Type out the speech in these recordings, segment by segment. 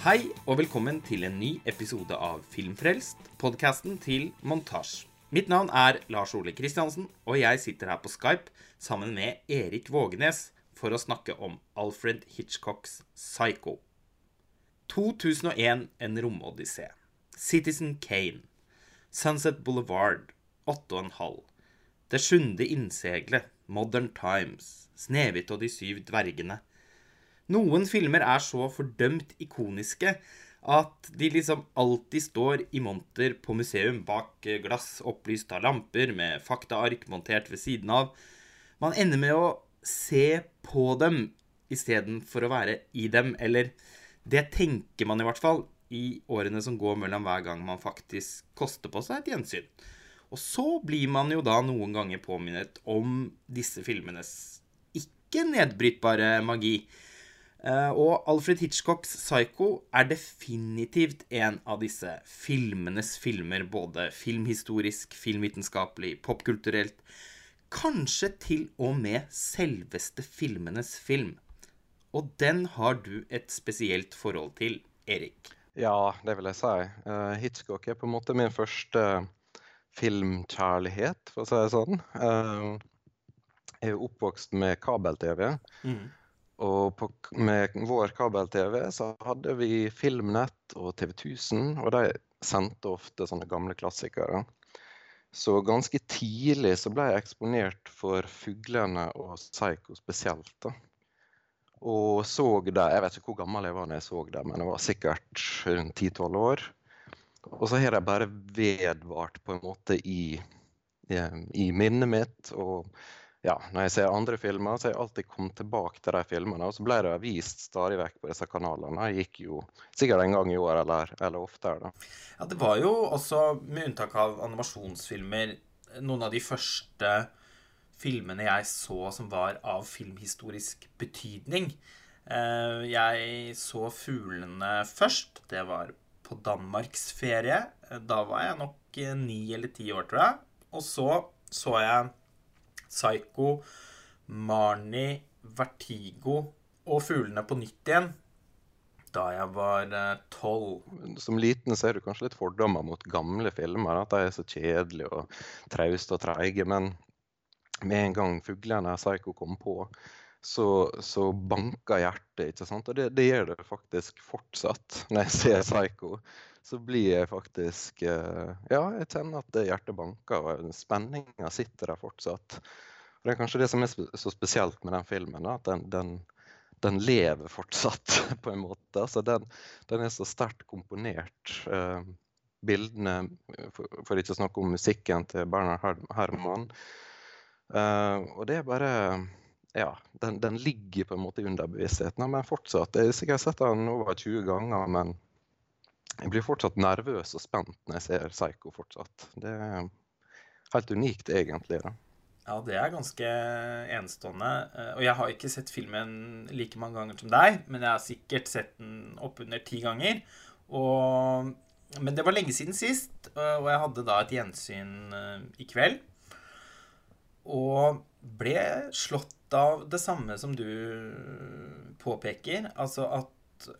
Hei og velkommen til en ny episode av Filmfrelst, podkasten til Montasj. Mitt navn er Lars Ole Kristiansen, og jeg sitter her på Skype sammen med Erik Vågenes for å snakke om Alfred Hitchcocks Psycho. 2001 En romodyssé. Citizen Kane. Sunset Boulevard. 8,5. Det sjunde innseglet. Modern Times. Snehvit og de syv dvergene. Noen filmer er så fordømt ikoniske at de liksom alltid står i monter på museum bak glass opplyst av lamper med faktaark montert ved siden av. Man ender med å se på dem istedenfor å være i dem. Eller det tenker man i hvert fall i årene som går mellom hver gang man faktisk koster på seg et gjensyn. Og så blir man jo da noen ganger påminnet om disse filmenes ikke nedbrytbare magi. Uh, og Alfred Hitchcocks Psycho er definitivt en av disse filmenes filmer, både filmhistorisk, filmvitenskapelig, popkulturelt. Kanskje til og med selveste filmenes film. Og den har du et spesielt forhold til, Erik. Ja, det vil jeg si. Uh, Hitchcock er på en måte min første filmkjærlighet, for å si det sånn. Uh, jeg er oppvokst med kabel-TV. Mm. Og på, med vår kabel-TV så hadde vi Filmnett og TV 1000, og de sendte ofte sånne gamle klassikere. Så ganske tidlig så ble jeg eksponert for fuglene og Psycho spesielt. da. Og så det Jeg vet ikke hvor gammel jeg var da jeg så det, men jeg var sikkert rundt 10-12 år. Og så har jeg bare vedvart på en måte i, i, i minnet mitt. og ja, når jeg ser andre filmer, så har jeg alltid kommet tilbake til de filmene. Og så ble det vist stadig vekk på disse kanalene. Jeg gikk jo sikkert en gang i år eller, eller oftere. da. Ja, det var jo også, med unntak av animasjonsfilmer, noen av de første filmene jeg så som var av filmhistorisk betydning. Eh, jeg så 'Fuglene' først. Det var på danmarksferie. Da var jeg nok ni eller ti år, tror jeg. Og så så jeg Psycho, Marnie, Vertigo og Fuglene på nytt igjen da jeg var eh, tolv. Som liten så er du kanskje litt fordommer mot gamle filmer. At de er så kjedelige og trauste og treige. Men med en gang 'Fuglene' og 'Psycho' kom på, så, så banka hjertet. ikke sant? Og det, det, gjør det faktisk fortsatt når jeg ser 'Psycho' så blir jeg faktisk eh, Ja, jeg kjenner at hjertet banker, og spenninga sitter der fortsatt. Og det er kanskje det som er så spesielt med den filmen, at den, den, den lever fortsatt, på en måte. Altså den, den er så sterkt komponert. Eh, bildene, for, for, ikke å snakke om musikken til Bernhard Herman. Uh, og det er bare Ja, den, den, ligger på en måte under bevisstheten, men fortsatt. Jeg har sikkert sett den over 20 ganger, men jeg blir fortsatt nervøs og spent når jeg ser Psycho fortsatt. Det er helt unikt, egentlig. da. Ja, det er ganske enestående. Eh, og jeg har ikke sett filmen like mange ganger som deg, men jeg har sikkert sett den oppunder ti ganger. Og, men det var lenge siden sist, og jeg hadde da et gjensyn eh, i kveld. Og ble slått av det samme som du påpeker. Altså at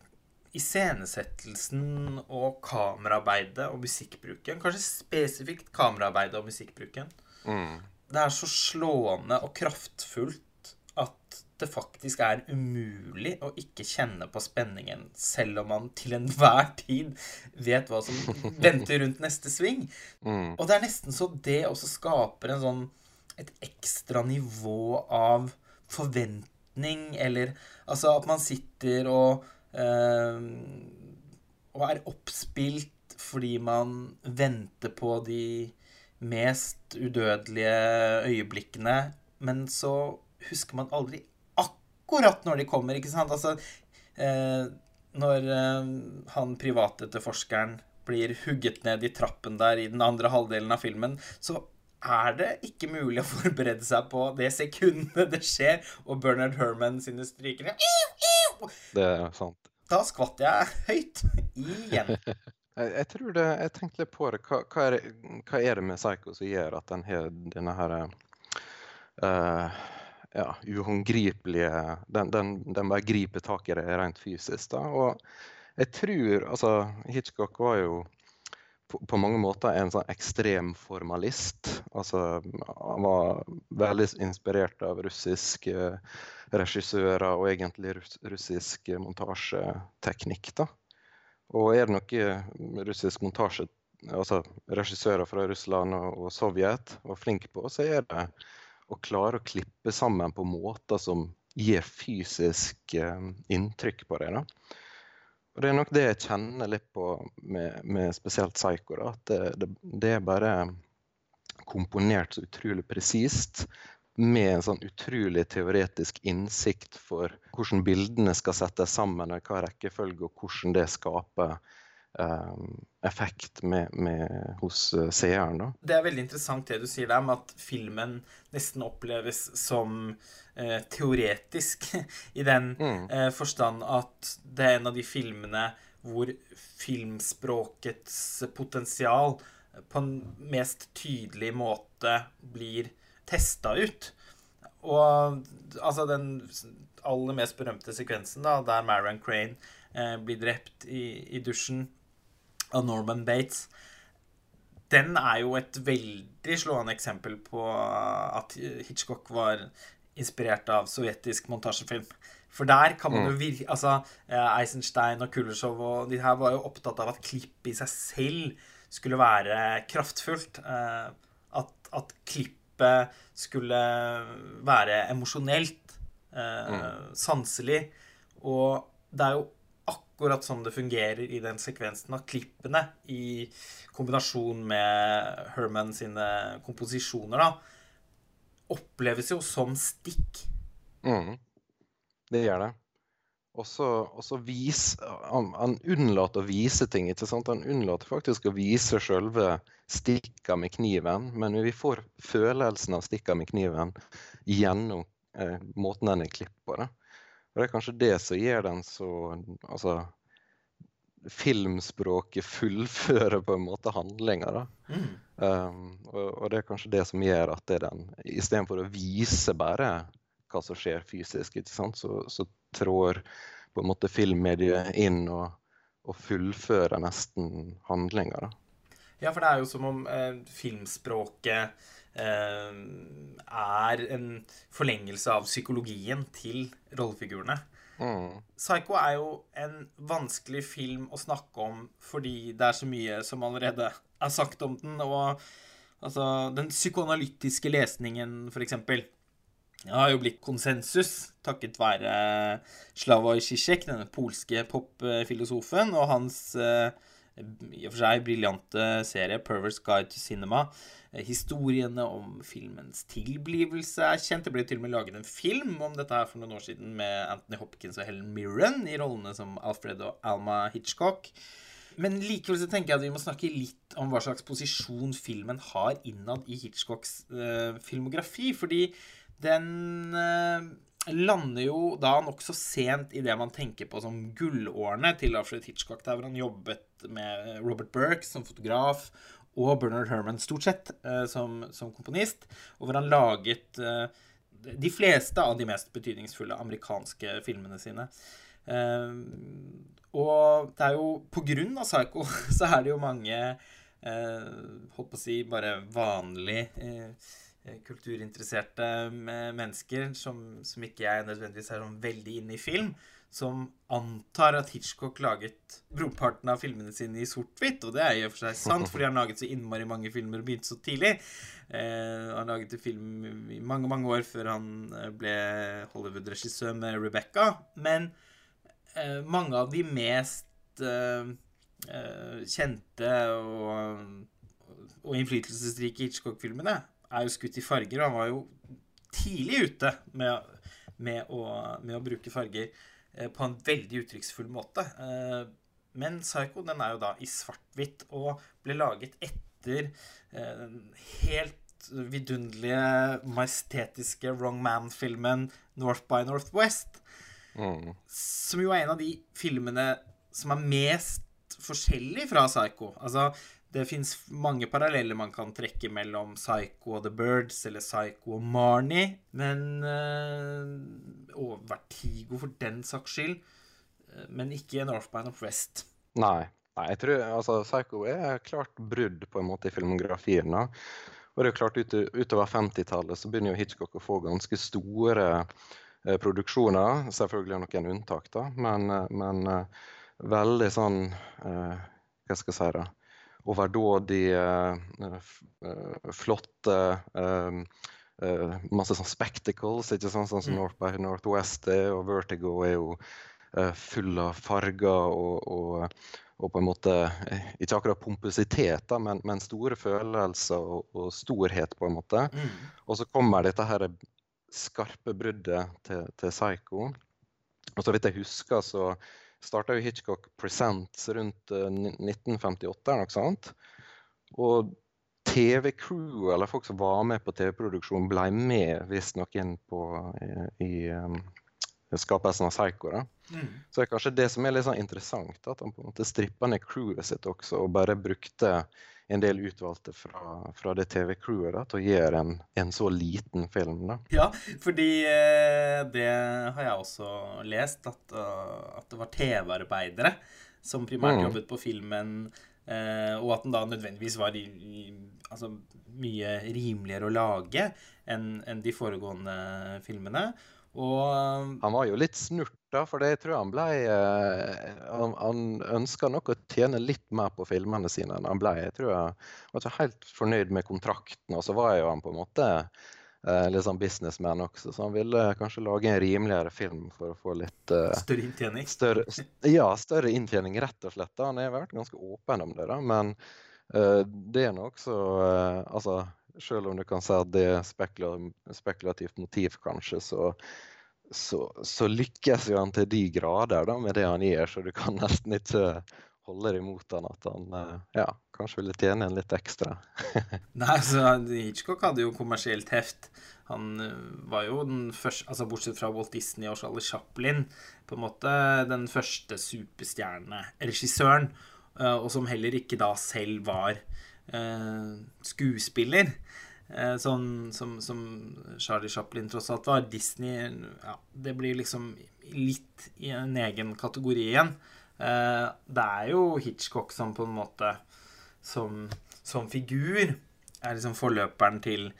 iscenesettelsen og kameraarbeidet og musikkbruken, kanskje spesifikt kameraarbeidet og musikkbruken, mm. det er så slående og kraftfullt at det faktisk er umulig å ikke kjenne på spenningen, selv om man til enhver tid vet hva som venter rundt neste sving. Mm. Og det er nesten så det også skaper en sånn et ekstra nivå av forventning, eller altså at man sitter og og er oppspilt fordi man venter på de mest udødelige øyeblikkene, men så husker man aldri akkurat når de kommer, ikke sant? Altså, uh, når uh, han privatetterforskeren blir hugget ned i trappen der i den andre halvdelen av filmen, så er det ikke mulig å forberede seg på det sekundet det skjer, og Bernard Herman sine strykere Det er sant. Da skvatt jeg høyt igjen. jeg, jeg, tror det, jeg tenkte litt på det. Hva, hva, er, hva, er, det med Psycho som gjør at den har denne her uh, ja, uhåndgripelige den, den, den, bare griper tak i det rent fysisk. da, og jeg tror Altså, Hitchcock var jo på, på mange måter en sånn ekstrem formalist. Altså, han var veldig inspirert av russiske regissører og egentlig russ, russisk montasjeteknikk. da. Og er det noe russisk montasje, altså regissører fra Russland og, og Sovjet var flinke på, så er det å klare å klippe sammen på måter som gir fysisk eh, inntrykk på det. da. Og Det er nok det jeg kjenner litt på med, med spesielt Psycho. da, At det, det, det, er bare komponert så utrolig presist. Med en sånn utrolig teoretisk innsikt for hvordan bildene skal settes sammen, og hva rekkefølge, og hvordan det skaper effekt med, med, hos uh, seeren. Da. Det er veldig interessant det du sier der, med at filmen nesten oppleves som eh, teoretisk. I den mm. eh, forstand at det er en av de filmene hvor filmspråkets potensial på en mest tydelig måte blir testa ut. Og altså den aller mest berømte sekvensen, da, der Marion Crane eh, blir drept i, i dusjen av Norman Bates, den er jo et veldig slående eksempel på at Hitchcock var inspirert av sovjetisk montasjefilm. For der kan man jo virke Altså, eh, Eisenstein og Kuleshov og de her var jo opptatt av at klippet i seg selv skulle være kraftfullt. Eh, at, at klippet skulle være emosjonelt, eh, mm. sanselig. Og det er jo akkurat sånn det fungerer i den sekvensen av klippene, i kombinasjon med Herman sine komposisjoner, da, oppleves jo som stikk. Mm. Det gjør det. Og så han, han, unnlater å vise ting. ikke sant? Han unnlater faktisk å vise sjølve stikka med kniven, men vi får følelsen av stikka med kniven gjennom eh, måten den er klippet på. Og det er kanskje det som gjør den så Altså filmspråket fullfører på en måte handlinga. da. Mm. Um, og, og, det er kanskje det som gjør at det er den Istedenfor å vise bare hva som skjer fysisk, ikke sant? Så, så trår på en måte filmmediet inn og, og fullfører nesten handlinga. Ja, for det er jo som om eh, filmspråket er en forlengelse av psykologien til rollefigurene. Mm. Psycho er jo en vanskelig film å snakke om fordi det er så mye som allerede er sagt om den. Og altså Den psykoanalytiske lesningen, for eksempel, har jo blitt konsensus takket være Slavoj Zizek, denne polske popfilosofen, og hans eh, i og for seg briljante serie 'Perverse Guide to Cinema'. Eh, historiene om filmens tilblivelse er kjent. Det ble til og med laget en film om dette her for noen år siden med Anthony Hopkins og Helen Mirren i rollene som Alfred og Alma Hitchcock. Men likevel så tenker jeg at vi må snakke litt om hva slags posisjon filmen har innad i Hitchcocks eh, filmografi. Fordi den uh, lander jo da nokså sent i det man tenker på som gullårene til Alfred Hitchcock, der hvor han jobbet med Robert Burke som fotograf og Bernard Herman stort sett eh, som, som, komponist, og hvor han laget eh, de fleste av de mest betydningsfulle amerikanske filmene sine. Eh, og det er jo på grunn av Psycho så er det jo mange holdt på å si bare vanlig Eh, kulturinteresserte mennesker som, som ikke jeg nødvendigvis er sånn veldig inne i film, som antar at Hitchcock laget brorparten av filmene sine i sort-hvitt. Og det er i og for seg sant, fordi han laget så innmari mange filmer og begynte så tidlig. Eh, han laget film i mange, mange år før han eh, ble Hollywood-regissør med Rebecca. Men eh, mange av de mest eh, eh kjente og, og innflytelsesrike Hitchcock-filmene er jo skutt i farger, og han var jo tidlig ute med, med, å, med å, bruke farger eh, på en veldig uttrykksfull måte. Eh, men Psycho den er jo da i svart-hvitt og ble laget etter den helt vidunderlige, majestetiske Wrong Man-filmen North by Northwest. Mm. Som jo er en av de filmene som er mest forskjellig fra Psycho. Altså, det fins mange paralleller man kan trekke mellom Psycho og The Birds, eller Psycho og Marnie, men øh, Og Vertigo, for den saks skyld. men ikke North by Northwest. Nei. Nei, jeg tror altså, Psycho er klart brudd på en måte i filmografien. da. Og det er klart ut, Utover 50-tallet så begynner jo Hitchcock å få ganske store eh, produksjoner. Selvfølgelig noen unntak, da, men, eh, men eh, veldig sånn eh, Hva skal jeg si? da, Overdådige, de eh, flotte Masse sånn spectacles, ikke sant? sånn som mm. North by Northwest er, og Vertigo er jo full av farger og, og og på en måte eh, Ikke akkurat pompøsitet, men, men, store følelser og, og, storhet, på en måte. Mm. Og så kommer dette her skarpe bruddet til, til Psycho. Og så vidt jeg husker, så starta jo Hitchcock Presents rundt 1958, eller noe sånt. Og TV-crew, eller folk som var med på TV-produksjonen, ble med visstnok inn på, i, i um, skapelsen av Psycho. da. Mm. Så det er kanskje det som er litt sånn interessant, at han på en måte strippa ned crewet sitt også, og bare brukte en del utvalgte fra, fra det TV-crewet til å gjøre en, en, så liten film. da. Ja, fordi eh, det har jeg også lest, at, uh, at det var TV-arbeidere som primært mm. jobbet på filmen, eh, og at den da nødvendigvis var i, i, altså, mye rimeligere å lage enn en de foregående filmene. Og um, Han var jo litt snurt, da, for det tror jeg han ble eh, Han, han ønska nok å tjene litt mer på filmene sine enn han ble. Jeg tror jeg var ikke helt fornøyd med kontrakten, og så var jo han på en måte eh, litt sånn businessman også, så han ville kanskje lage en rimeligere film for å få litt uh, Større inntjening? Større, ja, større inntjening, rett og slett. Han har vært ganske åpen om det, da, men uh, det er nok så uh, Altså selv om du kan si at det er spekulativt motiv, kanskje, så, så, så, lykkes jo han til de grader da, med det han gjør, så du kan nesten ikke holde det imot han at han eh, ja, kanskje ville tjene en litt ekstra. Nei, så Hitchcock hadde jo kommersielt heft. Han eh, var jo den første, altså bortsett fra Walt Disney og Charlie Chaplin, på en måte den første superstjerneregissøren, eh, og som heller ikke da selv var skuespiller. Eh, sånn som, som, Charlie Chaplin tross alt var. Disney ja, Det blir liksom litt i en egen kategori igjen. Eh, det er jo Hitchcock som på en måte Som, som figur er liksom forløperen til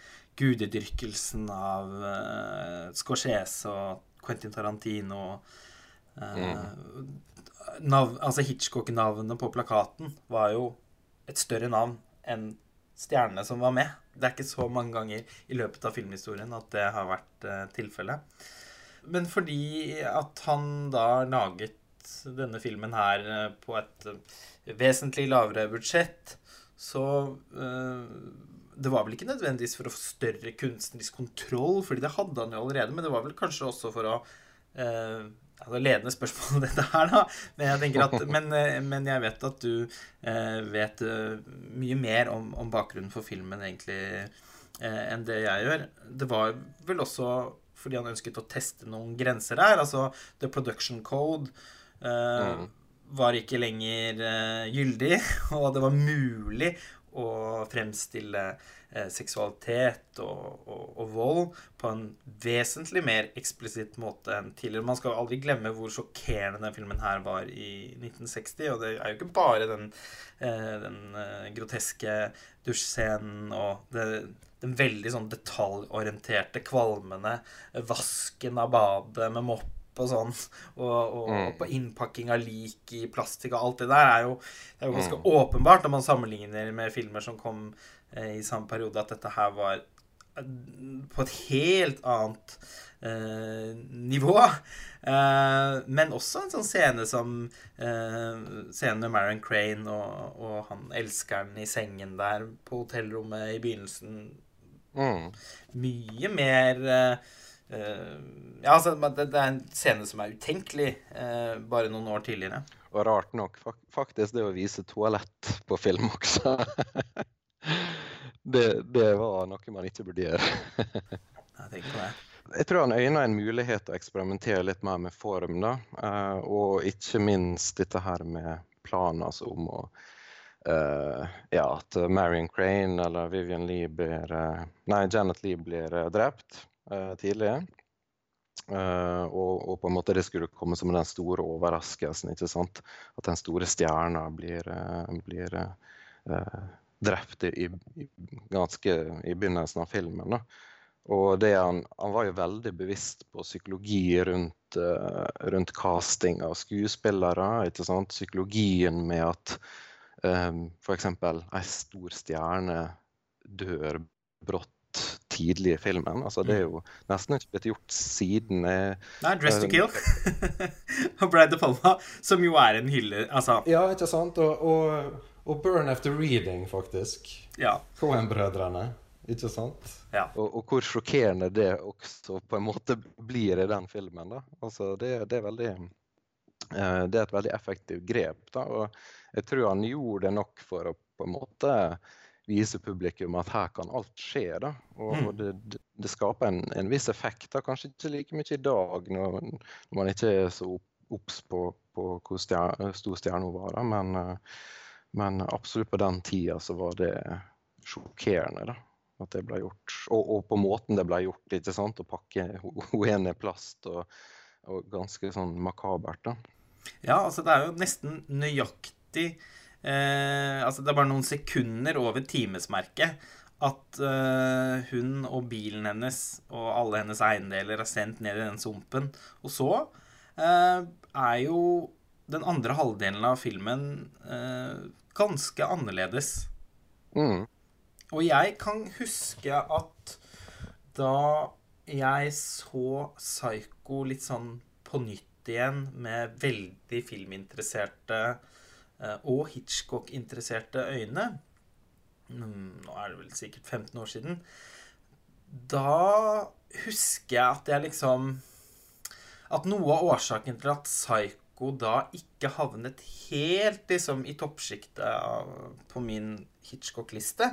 gudedyrkelsen av uh, Scorsese og Quentin Tarantino. Uh, mm. nav, altså Hitchcock-navnet på plakaten var jo et større navn en stjerne som var med. Det er ikke så mange ganger i løpet av filmhistorien at det har vært uh, tilfellet. Men fordi at han da laget denne filmen her uh, på et uh, vesentlig lavere budsjett, så Det var vel ikke nødvendigvis for å få større kunstnerisk kontroll, fordi det hadde han jo allerede, men det var vel kanskje også for å altså ledende spørsmål dette her, da. Men jeg, at, men, eh, men jeg vet at du eh, vet uh, mye mer om, om, bakgrunnen for filmen egentlig eh, enn det jeg gjør. Det var vel også fordi han ønsket å teste noen grenser her. Altså The Production Code eh, mm. var ikke lenger uh, gyldig, og det var mulig å fremstille eh, seksualitet og, og, og, vold på en vesentlig mer eksplisitt måte enn tidligere. Man skal aldri glemme hvor sjokkerende den filmen her var i 1960. Og det er jo ikke bare den, eh, den eh, groteske dusjscenen og det, den veldig sånn detaljorienterte, kvalmende vasken av badet med mopp og sånn, og, og, mm. og, på innpakking av lik i plastikk og alt det der, er jo, det er jo ganske mm. åpenbart når man sammenligner med filmer som kom eh, i samme periode, at dette her var eh, på et helt annet eh, nivå. Eh, men også en sånn scene som eh, Scenen med Marion Crane og, og, han elskeren i sengen der på hotellrommet i begynnelsen. Mm. Mye mer eh, ja, altså, det, det, er en scene som er utenkelig uh, bare noen år tidligere. Og rart nok, faktisk det å vise toalett på film også. det, det, var noe man ikke burde gjøre. jeg tenker på det. Jeg tror han øyna en mulighet til å eksperimentere litt mer med form. da, uh, Og ikke minst dette her med planer altså, om å ja, at Marion Crane eller Vivian Lee blir Nei, Janet Lee blir drept uh, tidlig. Uh, og, og, på en måte det skulle komme som den store overraskelsen. ikke sant? At den store stjerna blir, uh, blir uh, drept i, i, ganske i begynnelsen av filmen. Da. Og han, han, var jo veldig bevisst på psykologi rundt, rundt casting av skuespillere. ikke sant? Psykologien med at um, f.eks. ei stor stjerne dør brått tidlig i filmen. Altså, det er jo nesten ikke blitt gjort siden eh, Nei, 'Dress to eh, Kill' og Brad De Palma, som jo er en hylle altså. Ja, ikke sant? Og, og, og 'Burn After Reading', faktisk. Ja. Cohen-brødrene. Ikke sant? Ja. Og, og, hvor sjokkerende det også på en måte blir i den filmen. da. Altså, det, det er veldig uh, Det er et veldig effektivt grep. da, og jeg tror han gjorde det nok for å på en måte vise publikum at her kan alt skje. da, Og, mm. og det, det, skaper en, en, viss effekt. da, Kanskje ikke like mye i dag når, når man ikke er så obs på, på, hvor stjerne, stor stjerna var. da, men, eh, men, absolutt på den tida så var det sjokkerende. da, at det ble gjort. Og, og på måten det ble gjort. ikke sant, Å pakke henne i plast. og, og ganske sånn makabert. da. Ja, altså det er jo nesten nøyaktig eh, Altså, det er bare noen sekunder over timesmerket at eh, hun og bilen hennes og alle hennes eiendeler er sendt ned i den sumpen. Og så eh, er jo den andre halvdelen av filmen eh, ganske annerledes. Mm. Og jeg kan huske at da jeg så Psycho litt sånn på nytt igjen med veldig filminteresserte og Hitchcock-interesserte øyne mm, Nå er det vel sikkert 15 år siden. Da husker jeg at jeg liksom At noe av årsaken til at Psycho da ikke havnet helt liksom i toppsjiktet på min Hitchcock-liste,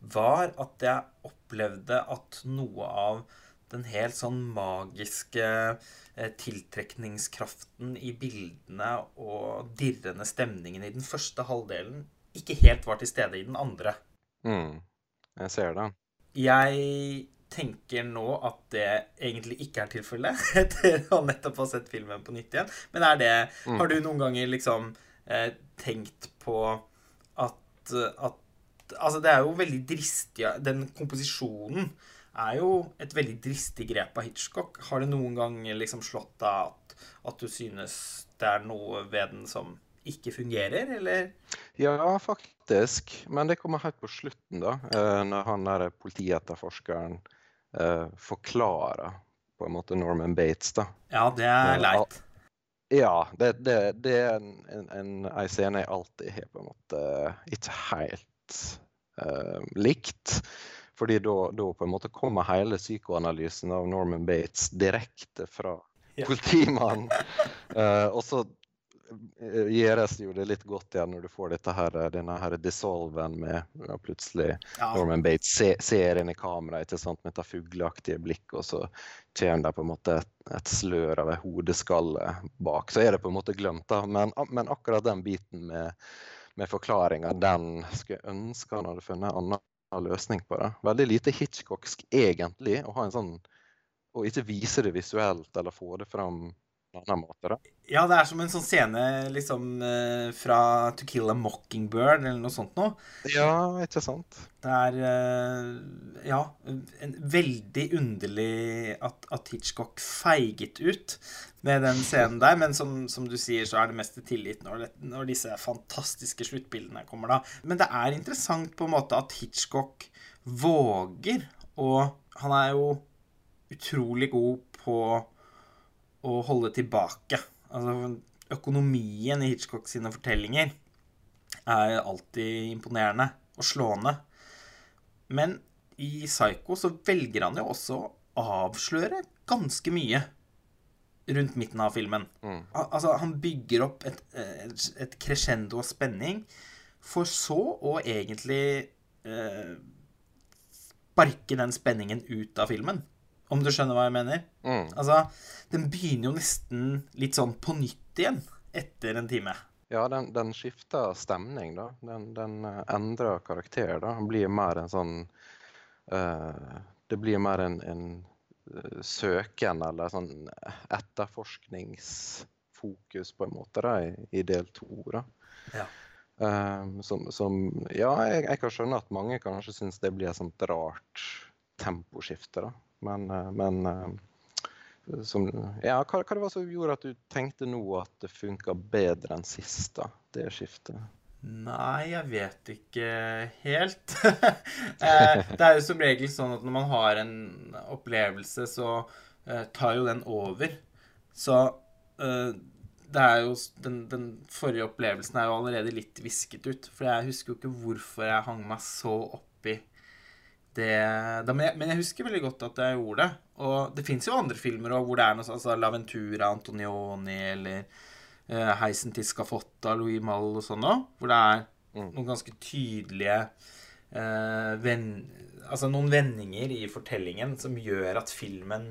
var at jeg opplevde at noe av den helt sånn magiske eh, tiltrekningskraften i bildene og dirrende stemningen i den første halvdelen ikke helt var til stede i den andre. Mm, jeg ser det. Jeg tenker nå at det egentlig ikke er tilfellet, etter å nettopp ha sett filmen på nytt igjen. Men er det mm. Har du noen ganger liksom eh, tenkt på at, at Altså, det er jo veldig dristig Den komposisjonen er jo et veldig dristig grep av Hitchcock. Har det noen gang liksom slått deg at, at, du synes det er noe ved den som ikke fungerer, eller? Ja, faktisk. Men det kommer helt på slutten, da. Eh, når han der politietterforskeren eh, forklarer på en måte Norman Bates, da. Ja, det er eh, leit. Ja, det, det, det er en, en, en, en, scene jeg alltid har på en måte ikke helt eh, likt. Fordi da, på en måte kommer hele psykoanalysen av Norman Bates direkte fra ja. politimannen. uh, og så eh, gjøres jo det litt godt igjen når du får her, denne her dissolven med ja, plutselig ja. Norman Bates se, ser inn i kameraet ikke sant, med dette fugleaktige blikket, og så kommer det på en måte et, et slør av en hodeskalle bak. Så er det på en måte glemt, da. Men, men akkurat den biten med, med forklaringa, den skulle jeg ønske han hadde funnet en annen løsning på det. Veldig lite Hitchcocksk egentlig å ha en sånn Å ikke vise det visuelt eller få det fram på en annen måte. da. Ja, det er som en sånn scene liksom eh, fra 'To Kill a Mockingbird' eller noe sånt noe. Ja, ikke sant? Det er eh, Ja, en veldig underlig at, at Hitchcock feiget ut med den scenen der. Men som, som, du sier, så er det mest tillit når, det, når disse fantastiske sluttbildene kommer, da. Men det er interessant på en måte at Hitchcock våger, og han er jo utrolig god på å holde tilbake. Altså, økonomien i Hitchcock sine fortellinger er alltid imponerende og slående. Men i Psycho så velger han jo også å avsløre ganske mye rundt midten av filmen. Mm. Altså, han bygger opp et, et, crescendo av spenning, for så å egentlig eh, sparke den spenningen ut av filmen. Om du skjønner hva jeg mener? Mm. Altså, den begynner jo nesten litt sånn på nytt igjen etter en time. Ja, den, den skifter stemning, da. Den, den eh, endrer karakter, da. Den blir mer en sånn uh, Det blir mer en, en eh, søken eller sånn etterforskningsfokus, på en måte, da, i, del to. Ja. Um, som, som Ja, jeg, jeg, kan skjønne at mange kanskje syns det blir et sånt rart temposkifte, da. Men, uh, men uh, som, ja, hva, hva det var som gjorde at du tenkte nå at det funka bedre enn sist, da, det skiftet? Nei, jeg vet ikke helt. Eh, det er jo som regel sånn at når man har en opplevelse, så uh, tar jo den over. Så uh, det er jo den, den, forrige opplevelsen er jo allerede litt visket ut. For jeg husker jo ikke hvorfor jeg hang meg så opp i det da, men, jeg, husker veldig godt at jeg gjorde det. Og det fins jo andre filmer også, hvor det er noe sånn altså Laventura, Antonioni eller Heisen til Skafotta, Louis Malle og sånn òg. Hvor det er mm. noen ganske tydelige uh, ven, Altså noen vendinger i fortellingen som gjør at filmen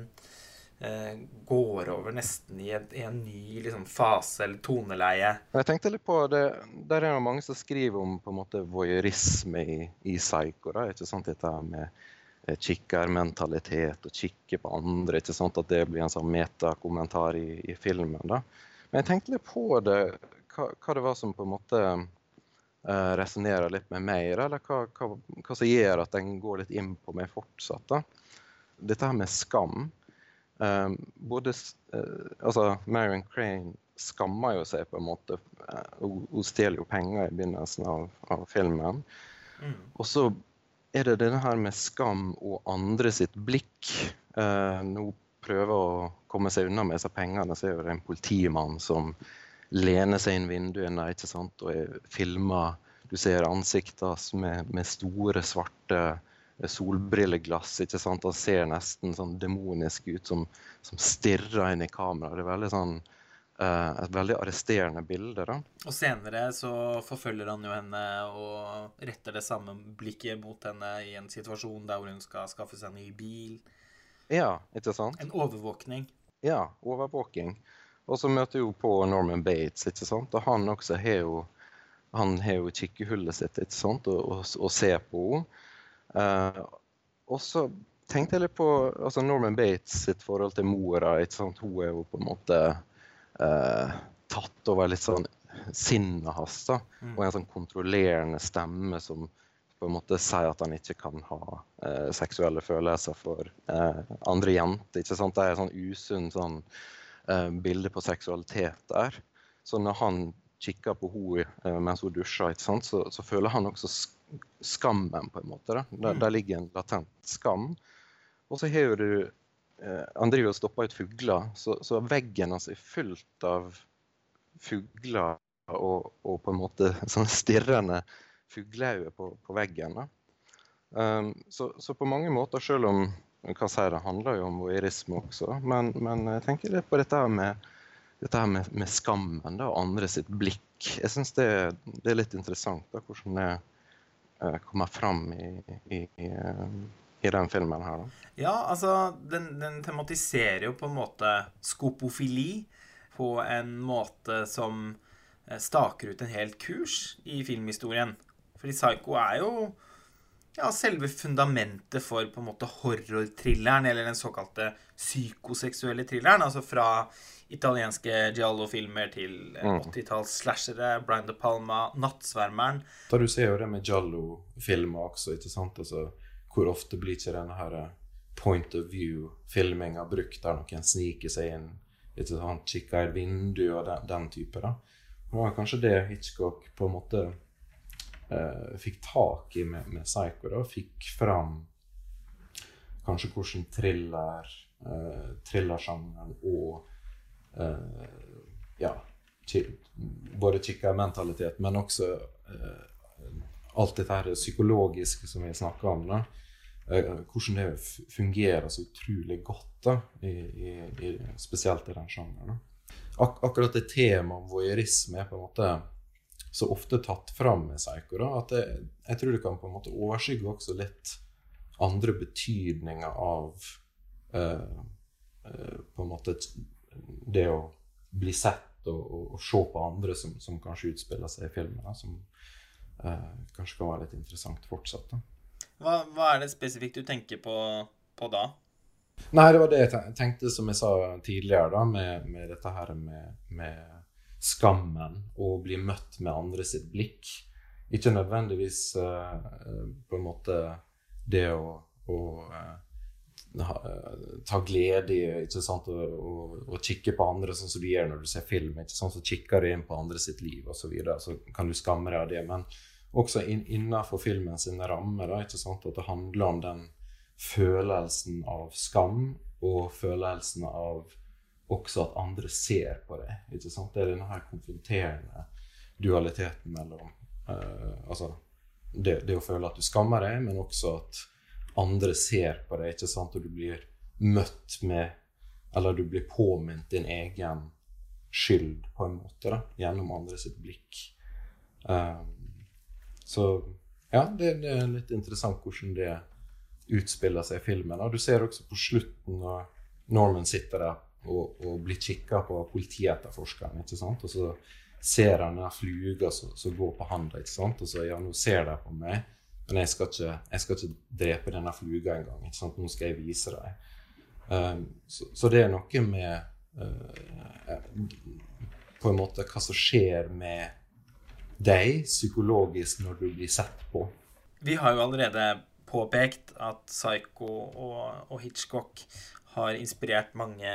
uh, går over nesten i, et, i en ny liksom, fase eller toneleie. Jeg tenkte litt på det, Der er det mange som skriver om på en måte voyeurisme i, i Psycho. Da, ikke sant, dette med kikkermentalitet og kikke på andre. ikke sant, At det blir en sånn metakommentar i, i filmen. da. Men jeg tenkte litt på det, hva, hva det var som på en måte uh, resonnerer litt med meg, eller hva, hva, hva, som gjør at den går litt inn på meg fortsatt. da. Dette her med skam. Um, både uh, altså Marion Crane skammer jo seg på en måte. Uh, hun stjeler jo penger i begynnelsen av, av filmen. Mm. Og så er det denne her med skam og andre sitt blikk. Uh, nå prøver å komme seg unna med disse pengene, så er det en politimann som lener seg inn vinduene ikke sant? og filmer Du ser ansiktet med, med, store, svarte solbrilleglass. ikke sant? Han ser nesten sånn demonisk ut, som, som stirrer inn i kameraet. Det er veldig sånn Uh, et veldig arresterende bilde. da. Og senere så forfølger han jo henne og retter det samme blikket mot henne i en situasjon der hun skal skaffe seg en ny bil. Ja, ikke sant? En overvåkning. Ja, overvåking. Og så møter hun på Norman Bates, ikke sant? og han også har jo han har jo kikkehullet sitt ikke sant? Og, og, og ser på henne. Uh, og så tenkte jeg litt på altså Norman Bates sitt forhold til mora. ikke sant? Hun er jo på en måte uh, tatt over litt sånn sinnet hans. da, mm. Og en sånn kontrollerende stemme som på en måte sier at han ikke kan ha eh, seksuelle følelser for eh, andre jenter. ikke sant? Det er et sånn usunn sånn, eh, bilde på seksualitet der. Så når han kikker på henne eh, mens hun dusjer, ikke sant? Så, så, føler han også skammen, på en måte. Da. Der, der ligger en latent skam. Og så har du eh, Han driver og stopper ut fugler, så, så veggen hans er fullt av fugler og, og, på en måte sånn stirrende fugleøye på, på, veggen. Um, så, så, på mange måter, selv om hva sier, det handler jo om voyeurisme også, men, men, jeg tenker litt på dette med, dette med, med skammen da, og andre sitt blikk. Jeg syns det, det, er litt interessant da, hvordan det uh, kommer fram i, i, i, i, den filmen her. Da. Ja, altså den, den tematiserer jo på en måte skopofili på en måte som eh, staker ut en helt kurs i filmhistorien. Fordi Psycho er jo ja, selve fundamentet for på en måte horror-thrilleren, eller den såkalte psykoseksuelle thrilleren. Altså fra italienske giallo-filmer til mm. 80-talls-slashere, Brian De Palma, 'Nattsvermeren'. Da du ser jo det med giallo-filmer også, ikke sant? Altså, hvor ofte blir ikke denne her point of view-filminga brukt der noen sniker seg inn, ikke sant, kikker i et vindu og den, den type, da. Det var kanskje det Hitchcock på en måte uh, fikk tak i med, med Psycho. Da, fikk fram kanskje hvordan thriller, eh, thrillersjangeren og eh, ja, både kikkermentalitet, men også eh, alt dette her psykologiske som vi snakker om. da, hvordan det fungerer så utrolig godt, da, i, i, i, spesielt i den sjangeren. Ak akkurat det temaet om voyeurisme er på en måte så ofte tatt fram med Psycho. Da, at jeg, jeg tror det kan på en måte overskygge også litt andre betydninger av uh, uh, på en måte det å bli sett og, og, og se på andre som, som, kanskje utspiller seg i filmen, da, som eh, kanskje kan være litt interessant fortsatt. Hva, hva, er det spesifikt du tenker på, på da? Nei, det var det jeg tenkte, som jeg sa tidligere, da, med, med dette her med, med, skammen. og bli møtt med andre sitt blikk. Ikke nødvendigvis uh, på en måte det å, å uh, ta glede i ikke å, kikke på andre sånn som du gjør når du ser film. ikke sant, Så kikker du inn på andre sitt liv osv. Så, videre, så kan du skamme deg av det. Men også in, innenfor filmen sine rammer. At det handler om den følelsen av skam og følelsen av også at andre ser på deg. ikke sant? Det er denne her konfronterende dualiteten mellom uh, altså det, det, å føle at du skammer deg, men også at andre ser på deg, ikke sant? og du blir møtt med Eller du blir påminnet din egen skyld, på en måte, da, gjennom andre sitt blikk. Um, så ja, det, det, er litt interessant hvordan det utspiller seg i filmen. Og du ser også på slutten når Norman sitter der og, og blitt kikka på politietterforskeren. ikke sant? Og så ser han den fluga som går på handa, ikke sant? og så ja, nå ser de på meg, men jeg skal ikke, jeg skal ikke drepe denne fluga engang. Nå skal jeg vise deg. Um, så, så, det er noe med uh, På en måte hva som skjer med deg psykologisk når du blir sett på. Vi har jo allerede påpekt at Psycho og, og Hitchcock har inspirert mange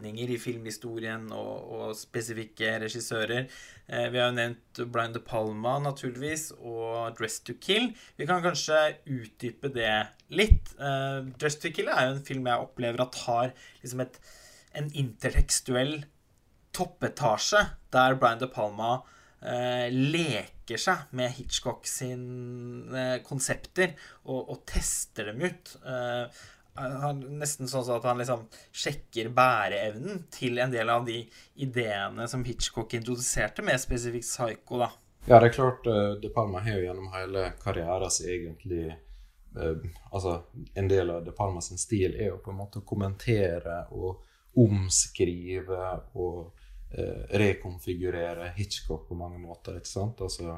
retninger i filmhistorien og, og spesifikke regissører. Eh, vi har jo nevnt Brian De Palma, naturligvis, og Dress to Kill. Vi kan kanskje utdype det litt. Eh, Dress to Kill er jo en film jeg opplever at har liksom et, en intertekstuell toppetasje, der Brian De Palma eh, leker seg med Hitchcock sine konsepter og, og, tester dem ut. Han, nesten sånn at han liksom sjekker bæreevnen til en del av de ideene som Hitchcock introduserte med spesifikt Psycho. da. Ja, det er klart uh, De Palma har jo gjennom hele karrieren sin egentlig eh, Altså, en del av De Palma sin stil er jo på en måte å kommentere og omskrive og eh, rekonfigurere Hitchcock på mange måter, ikke sant? Altså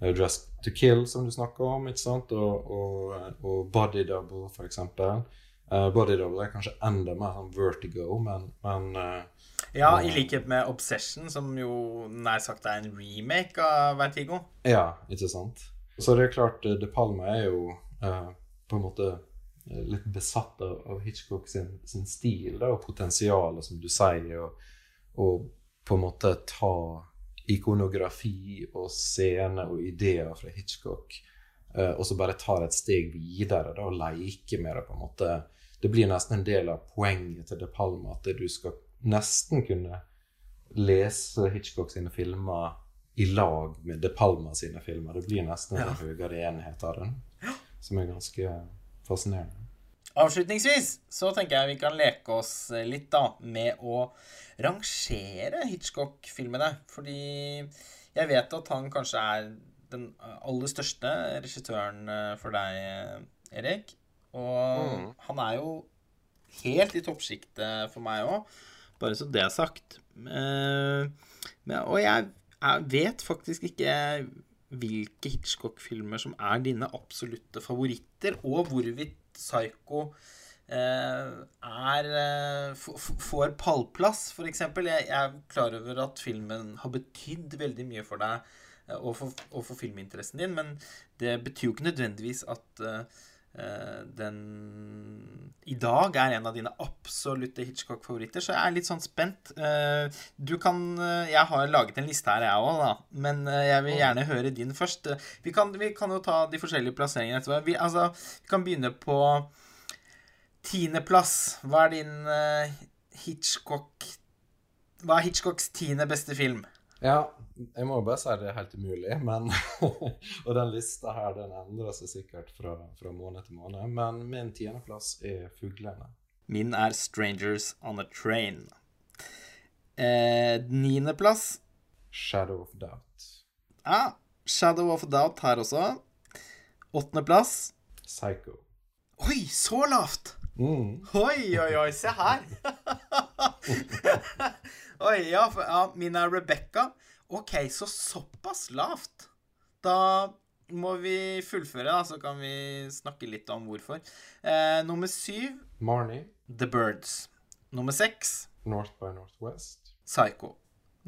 Dress to Kill, som du snakker om, ikke sant? Og, og, og Body Double, for eksempel. Uh, Body Double er kanskje enda mer sånn vertigo, men, men uh, Ja, i likhet med Obsession, som jo nær sagt er en remake av Vertigo. Ja, ikke sant. Så det er klart, De Palma er jo uh, på en måte litt besatt av, av Hitchcock sin, sin, stil da, og potensialet, som du sier, og, og på en måte ta ikonografi og scene og ideer fra Hitchcock, og så bare tar et steg videre da, og leker med det på en måte det blir nesten en del av poenget til De Palma at du skal nesten kunne lese Hitchcock sine filmer i lag med De Palma sine filmer. Det blir nesten en ja. høyere enhet av den, som er ganske fascinerende. Avslutningsvis så tenker jeg vi kan leke oss litt da med å rangere Hitchcock-filmene. Fordi jeg vet at han kanskje er den aller største regissøren eh, for deg, Erik. Og mm. han er jo helt i toppsjiktet for meg òg, bare så det er sagt. Uh, og jeg, jeg, vet faktisk ikke hvilke Hitchcock-filmer som er dine absolutte favoritter, og hvorvidt Psycho uh, er uh, får pallplass, f.eks. Jeg, jeg er klar over at filmen har betydd veldig mye for deg og for, og for filminteressen din, men det betyr jo ikke nødvendigvis at Eh, den i dag er en av dine absolutte Hitchcock-favoritter, så jeg er litt sånn spent. Eh, du kan eh, Jeg har laget en liste her, jeg òg, da. Men jeg vil gjerne høre din først. Vi kan, vi kan jo ta de forskjellige plasseringene etterpå. Vi, altså, vi kan begynne på tiendeplass. Hva er din Hitchcock Hva er Hitchcocks tiende beste film? Ja, jeg må bare si det er helt umulig, men Og den lista her den endrer seg sikkert fra, fra måned til måned. Men min tiendeplass er 'Fuglene'. Min er 'Strangers on a Train'. Eh, Niendeplass 'Shadow of Doubt'. Ja, 'Shadow of Doubt' her også. Åttendeplass 'Psycho'. Oi, så lavt! Mm. Oi, oi, oi, se her! Oi, ja, for, ja, min er Rebecca. OK, så såpass lavt. Da må vi fullføre, da, så kan vi snakke litt om hvorfor. Eh, nummer syv Marnie, The Birds. Nummer seks North by Northwest, Psycho.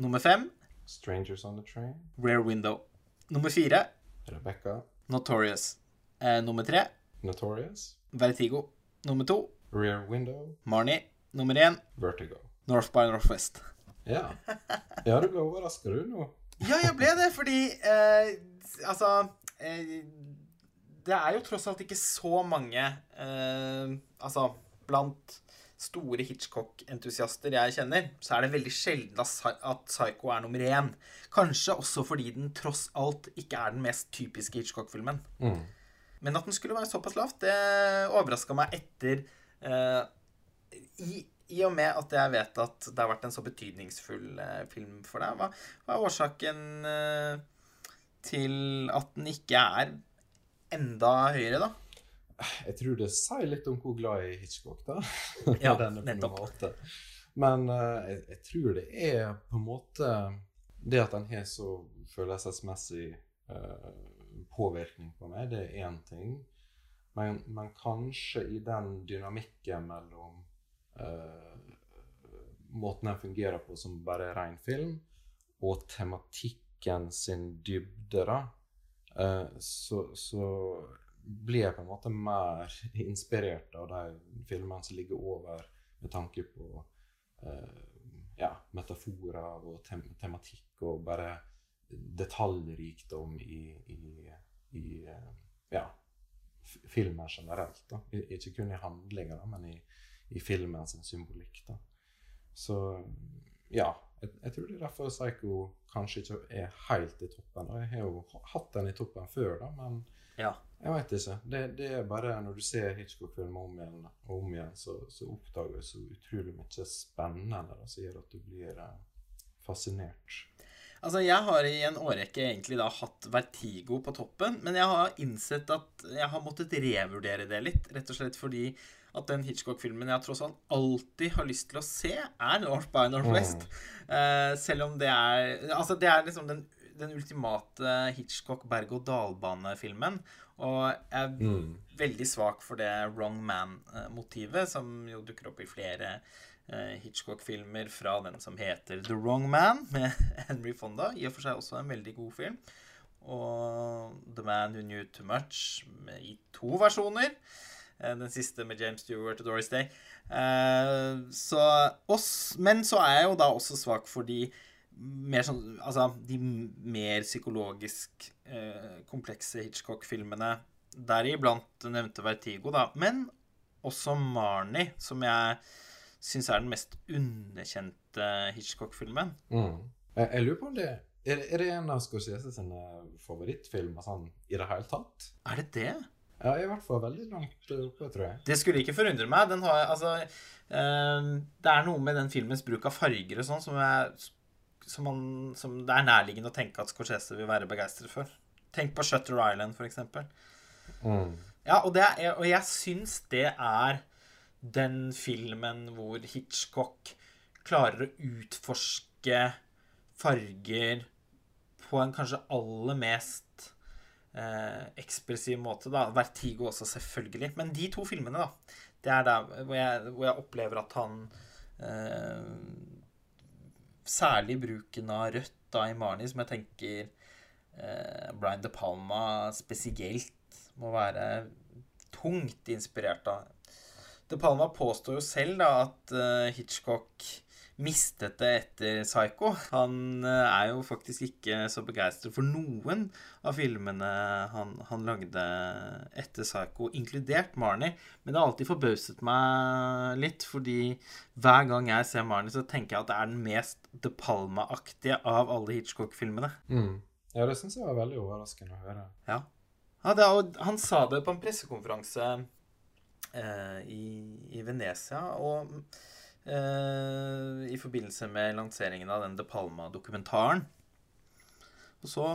Nummer fem Strangers on the Train, Rare Window. Nummer fire Rebecca, Notorious. Eh, nummer tre Notorious, Vertigo. Nummer to Rear Window, Marnie. Nummer én Vertigo. North by Northwest. Ja. Ja, du ble overraska, du, nå. Ja, jeg ble det, fordi eh, Altså eh, Det er jo tross alt ikke så mange eh, Altså, blant store Hitchcock-entusiaster jeg kjenner, så er det veldig sjelden at Psycho er nummer én. Kanskje også fordi den tross alt ikke er den mest typiske Hitchcock-filmen. Mm. Men at den skulle være såpass lavt, det overraska meg etter eh, i, I og med at jeg vet at det har vært en så betydningsfull eh, film for deg. Hva, hva er årsaken eh, til at den ikke er enda høyere, da? Jeg tror det sier litt om hvor glad jeg er i Hitchcock, da. Ja, nettopp. Men eh, jeg, jeg tror det er på en måte Det at den har så følelsesmessig eh, påvirkning på meg, det er én ting. Men, men kanskje i den dynamikken mellom måten den fungerer på som bare ren film, og tematikken sin dybde, da, eh, så, så blir jeg på en måte mer inspirert av de filmene som ligger over med tanke på eh, ja, metaforer og tem tematikk og bare detaljrikdom i, i, i eh, ja, filmer generelt. da. Ikke kun i handlinger, da, men i, i filmen sin symbolikk. da. Så ja, jeg, jeg tror det er derfor Psycho kanskje ikke er helt i toppen. Og jeg har jo hatt den i toppen før, da, men Ja. jeg veit ikke. Det, det er bare når du ser Hitchcock-filmer om igjen og om igjen, så, så oppdager du så utrolig mye spennende da, som gjør at du blir eh, fascinert. Altså, jeg har i en årrekke egentlig da hatt Vertigo på toppen, men jeg har innsett at jeg har måttet revurdere det litt, rett og slett fordi at den Hitchcock-filmen jeg tross alt alltid har lyst til å se, er North by Northwest. Eh, selv om det er Altså, det er liksom den, den ultimate Hitchcock berg-og-dal-bane-filmen. Og jeg er Mm. veldig svak for det wrong man-motivet, som jo dukker opp i flere uh, Hitchcock-filmer fra den som heter The Wrong Man, med Henry Fonda. I og for seg også en veldig god film. Og The Man Who Knew Too Much med, i to versjoner. Eh, Den siste med James Stewart og Doris Day. Eh, Så oss, Men så er jeg jo da også svak for de mer sånn Altså de mer psykologisk eh, komplekse Hitchcock-filmene. Deriblant nevnte Vertigo, da. Men også Marnie, som jeg syns er den mest underkjente Hitchcock-filmen. Mm. Jeg lurer på om det er, er det en av Scorsese sine favorittfilmer sånn i det hele tatt? Er det det? Ja, i hvert fall veldig langt oppe, tror jeg. Det skulle ikke forundre meg. Den har, altså, eh, det er noe med den filmens bruk av farger og sånn som, som, som det er nærliggende å tenke at Scorsese vil være begeistret for. Tenk på Shutter Island, for eksempel. Mm. Ja, og, det og jeg syns det er den filmen hvor Hitchcock klarer å utforske farger på en kanskje aller mest eh, ekspressiv måte. da. Vertigo også, selvfølgelig. Men de to filmene, da, det er der hvor jeg, hvor jeg opplever at han eh, Særlig bruken av rødt da i Marnie, som jeg tenker eh, Brian De Palma spesielt må være tungt inspirert av. De Palma påstår jo selv da at eh, Hitchcock mistet det etter Psycho. Han eh, er jo faktisk ikke så begeistret for noen av filmene han, han lagde etter Psycho, inkludert Marnie. Men det har alltid forbauset meg litt, fordi hver gang jeg ser Marnie, så tenker jeg at det er den mest De Palma-aktige av alle Hitchcock-filmene. Mm. Ja, det syns jeg var veldig overraskende å høre. Ja. ja det, han sa det på en pressekonferanse eh, i, i Venezia, og eh, i forbindelse med lanseringen av den De Palma-dokumentaren. Og så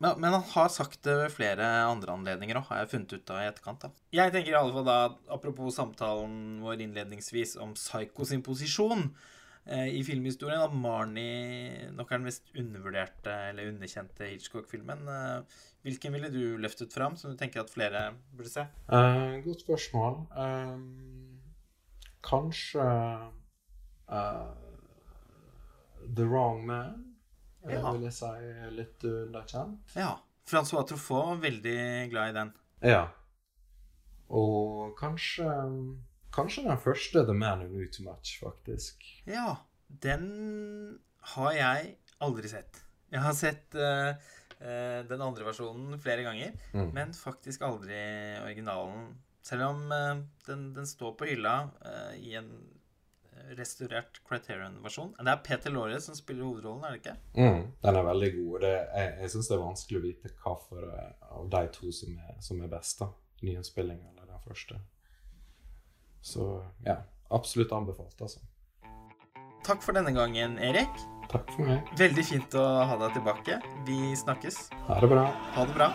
men, men han har sagt det ved flere andre anledninger òg, har jeg funnet ut av i etterkant. da. Jeg tenker i alle fall da, apropos samtalen vår innledningsvis om Psycho sin posisjon, eh, i filmhistorien at Marnie nok er den mest undervurderte eller underkjente Hitchcock-filmen. Eh, hvilken ville du løftet fram, som du tenker at flere burde se? Uh, godt spørsmål. Um, kanskje uh, The Wrong Man, eh, Ja. vil jeg si litt underkjent. Ja. Francois Truffaut veldig glad i den. Ja. Og kanskje Kanskje den første The Man Who Knew Too Much, faktisk. Ja, den har jeg aldri sett. Jeg har sett uh, uh, den andre versjonen flere ganger, Mm. men faktisk aldri originalen. Selv om eh, den, den står på hylla eh, i en restaurert Criterion-versjon. Det er Peter Lorre som spiller hovedrollen, er det ikke? Mm, den er veldig god. Det, jeg jeg syns det er vanskelig å vite hva for eh, av de to som er, som er best. da. Nyinnspillinga eller den første. Så ja, absolutt anbefalt, altså. Takk for denne gangen, Erik. Takk for meg. Veldig fint å ha deg tilbake. Vi snakkes. Ha det bra. Ha det bra.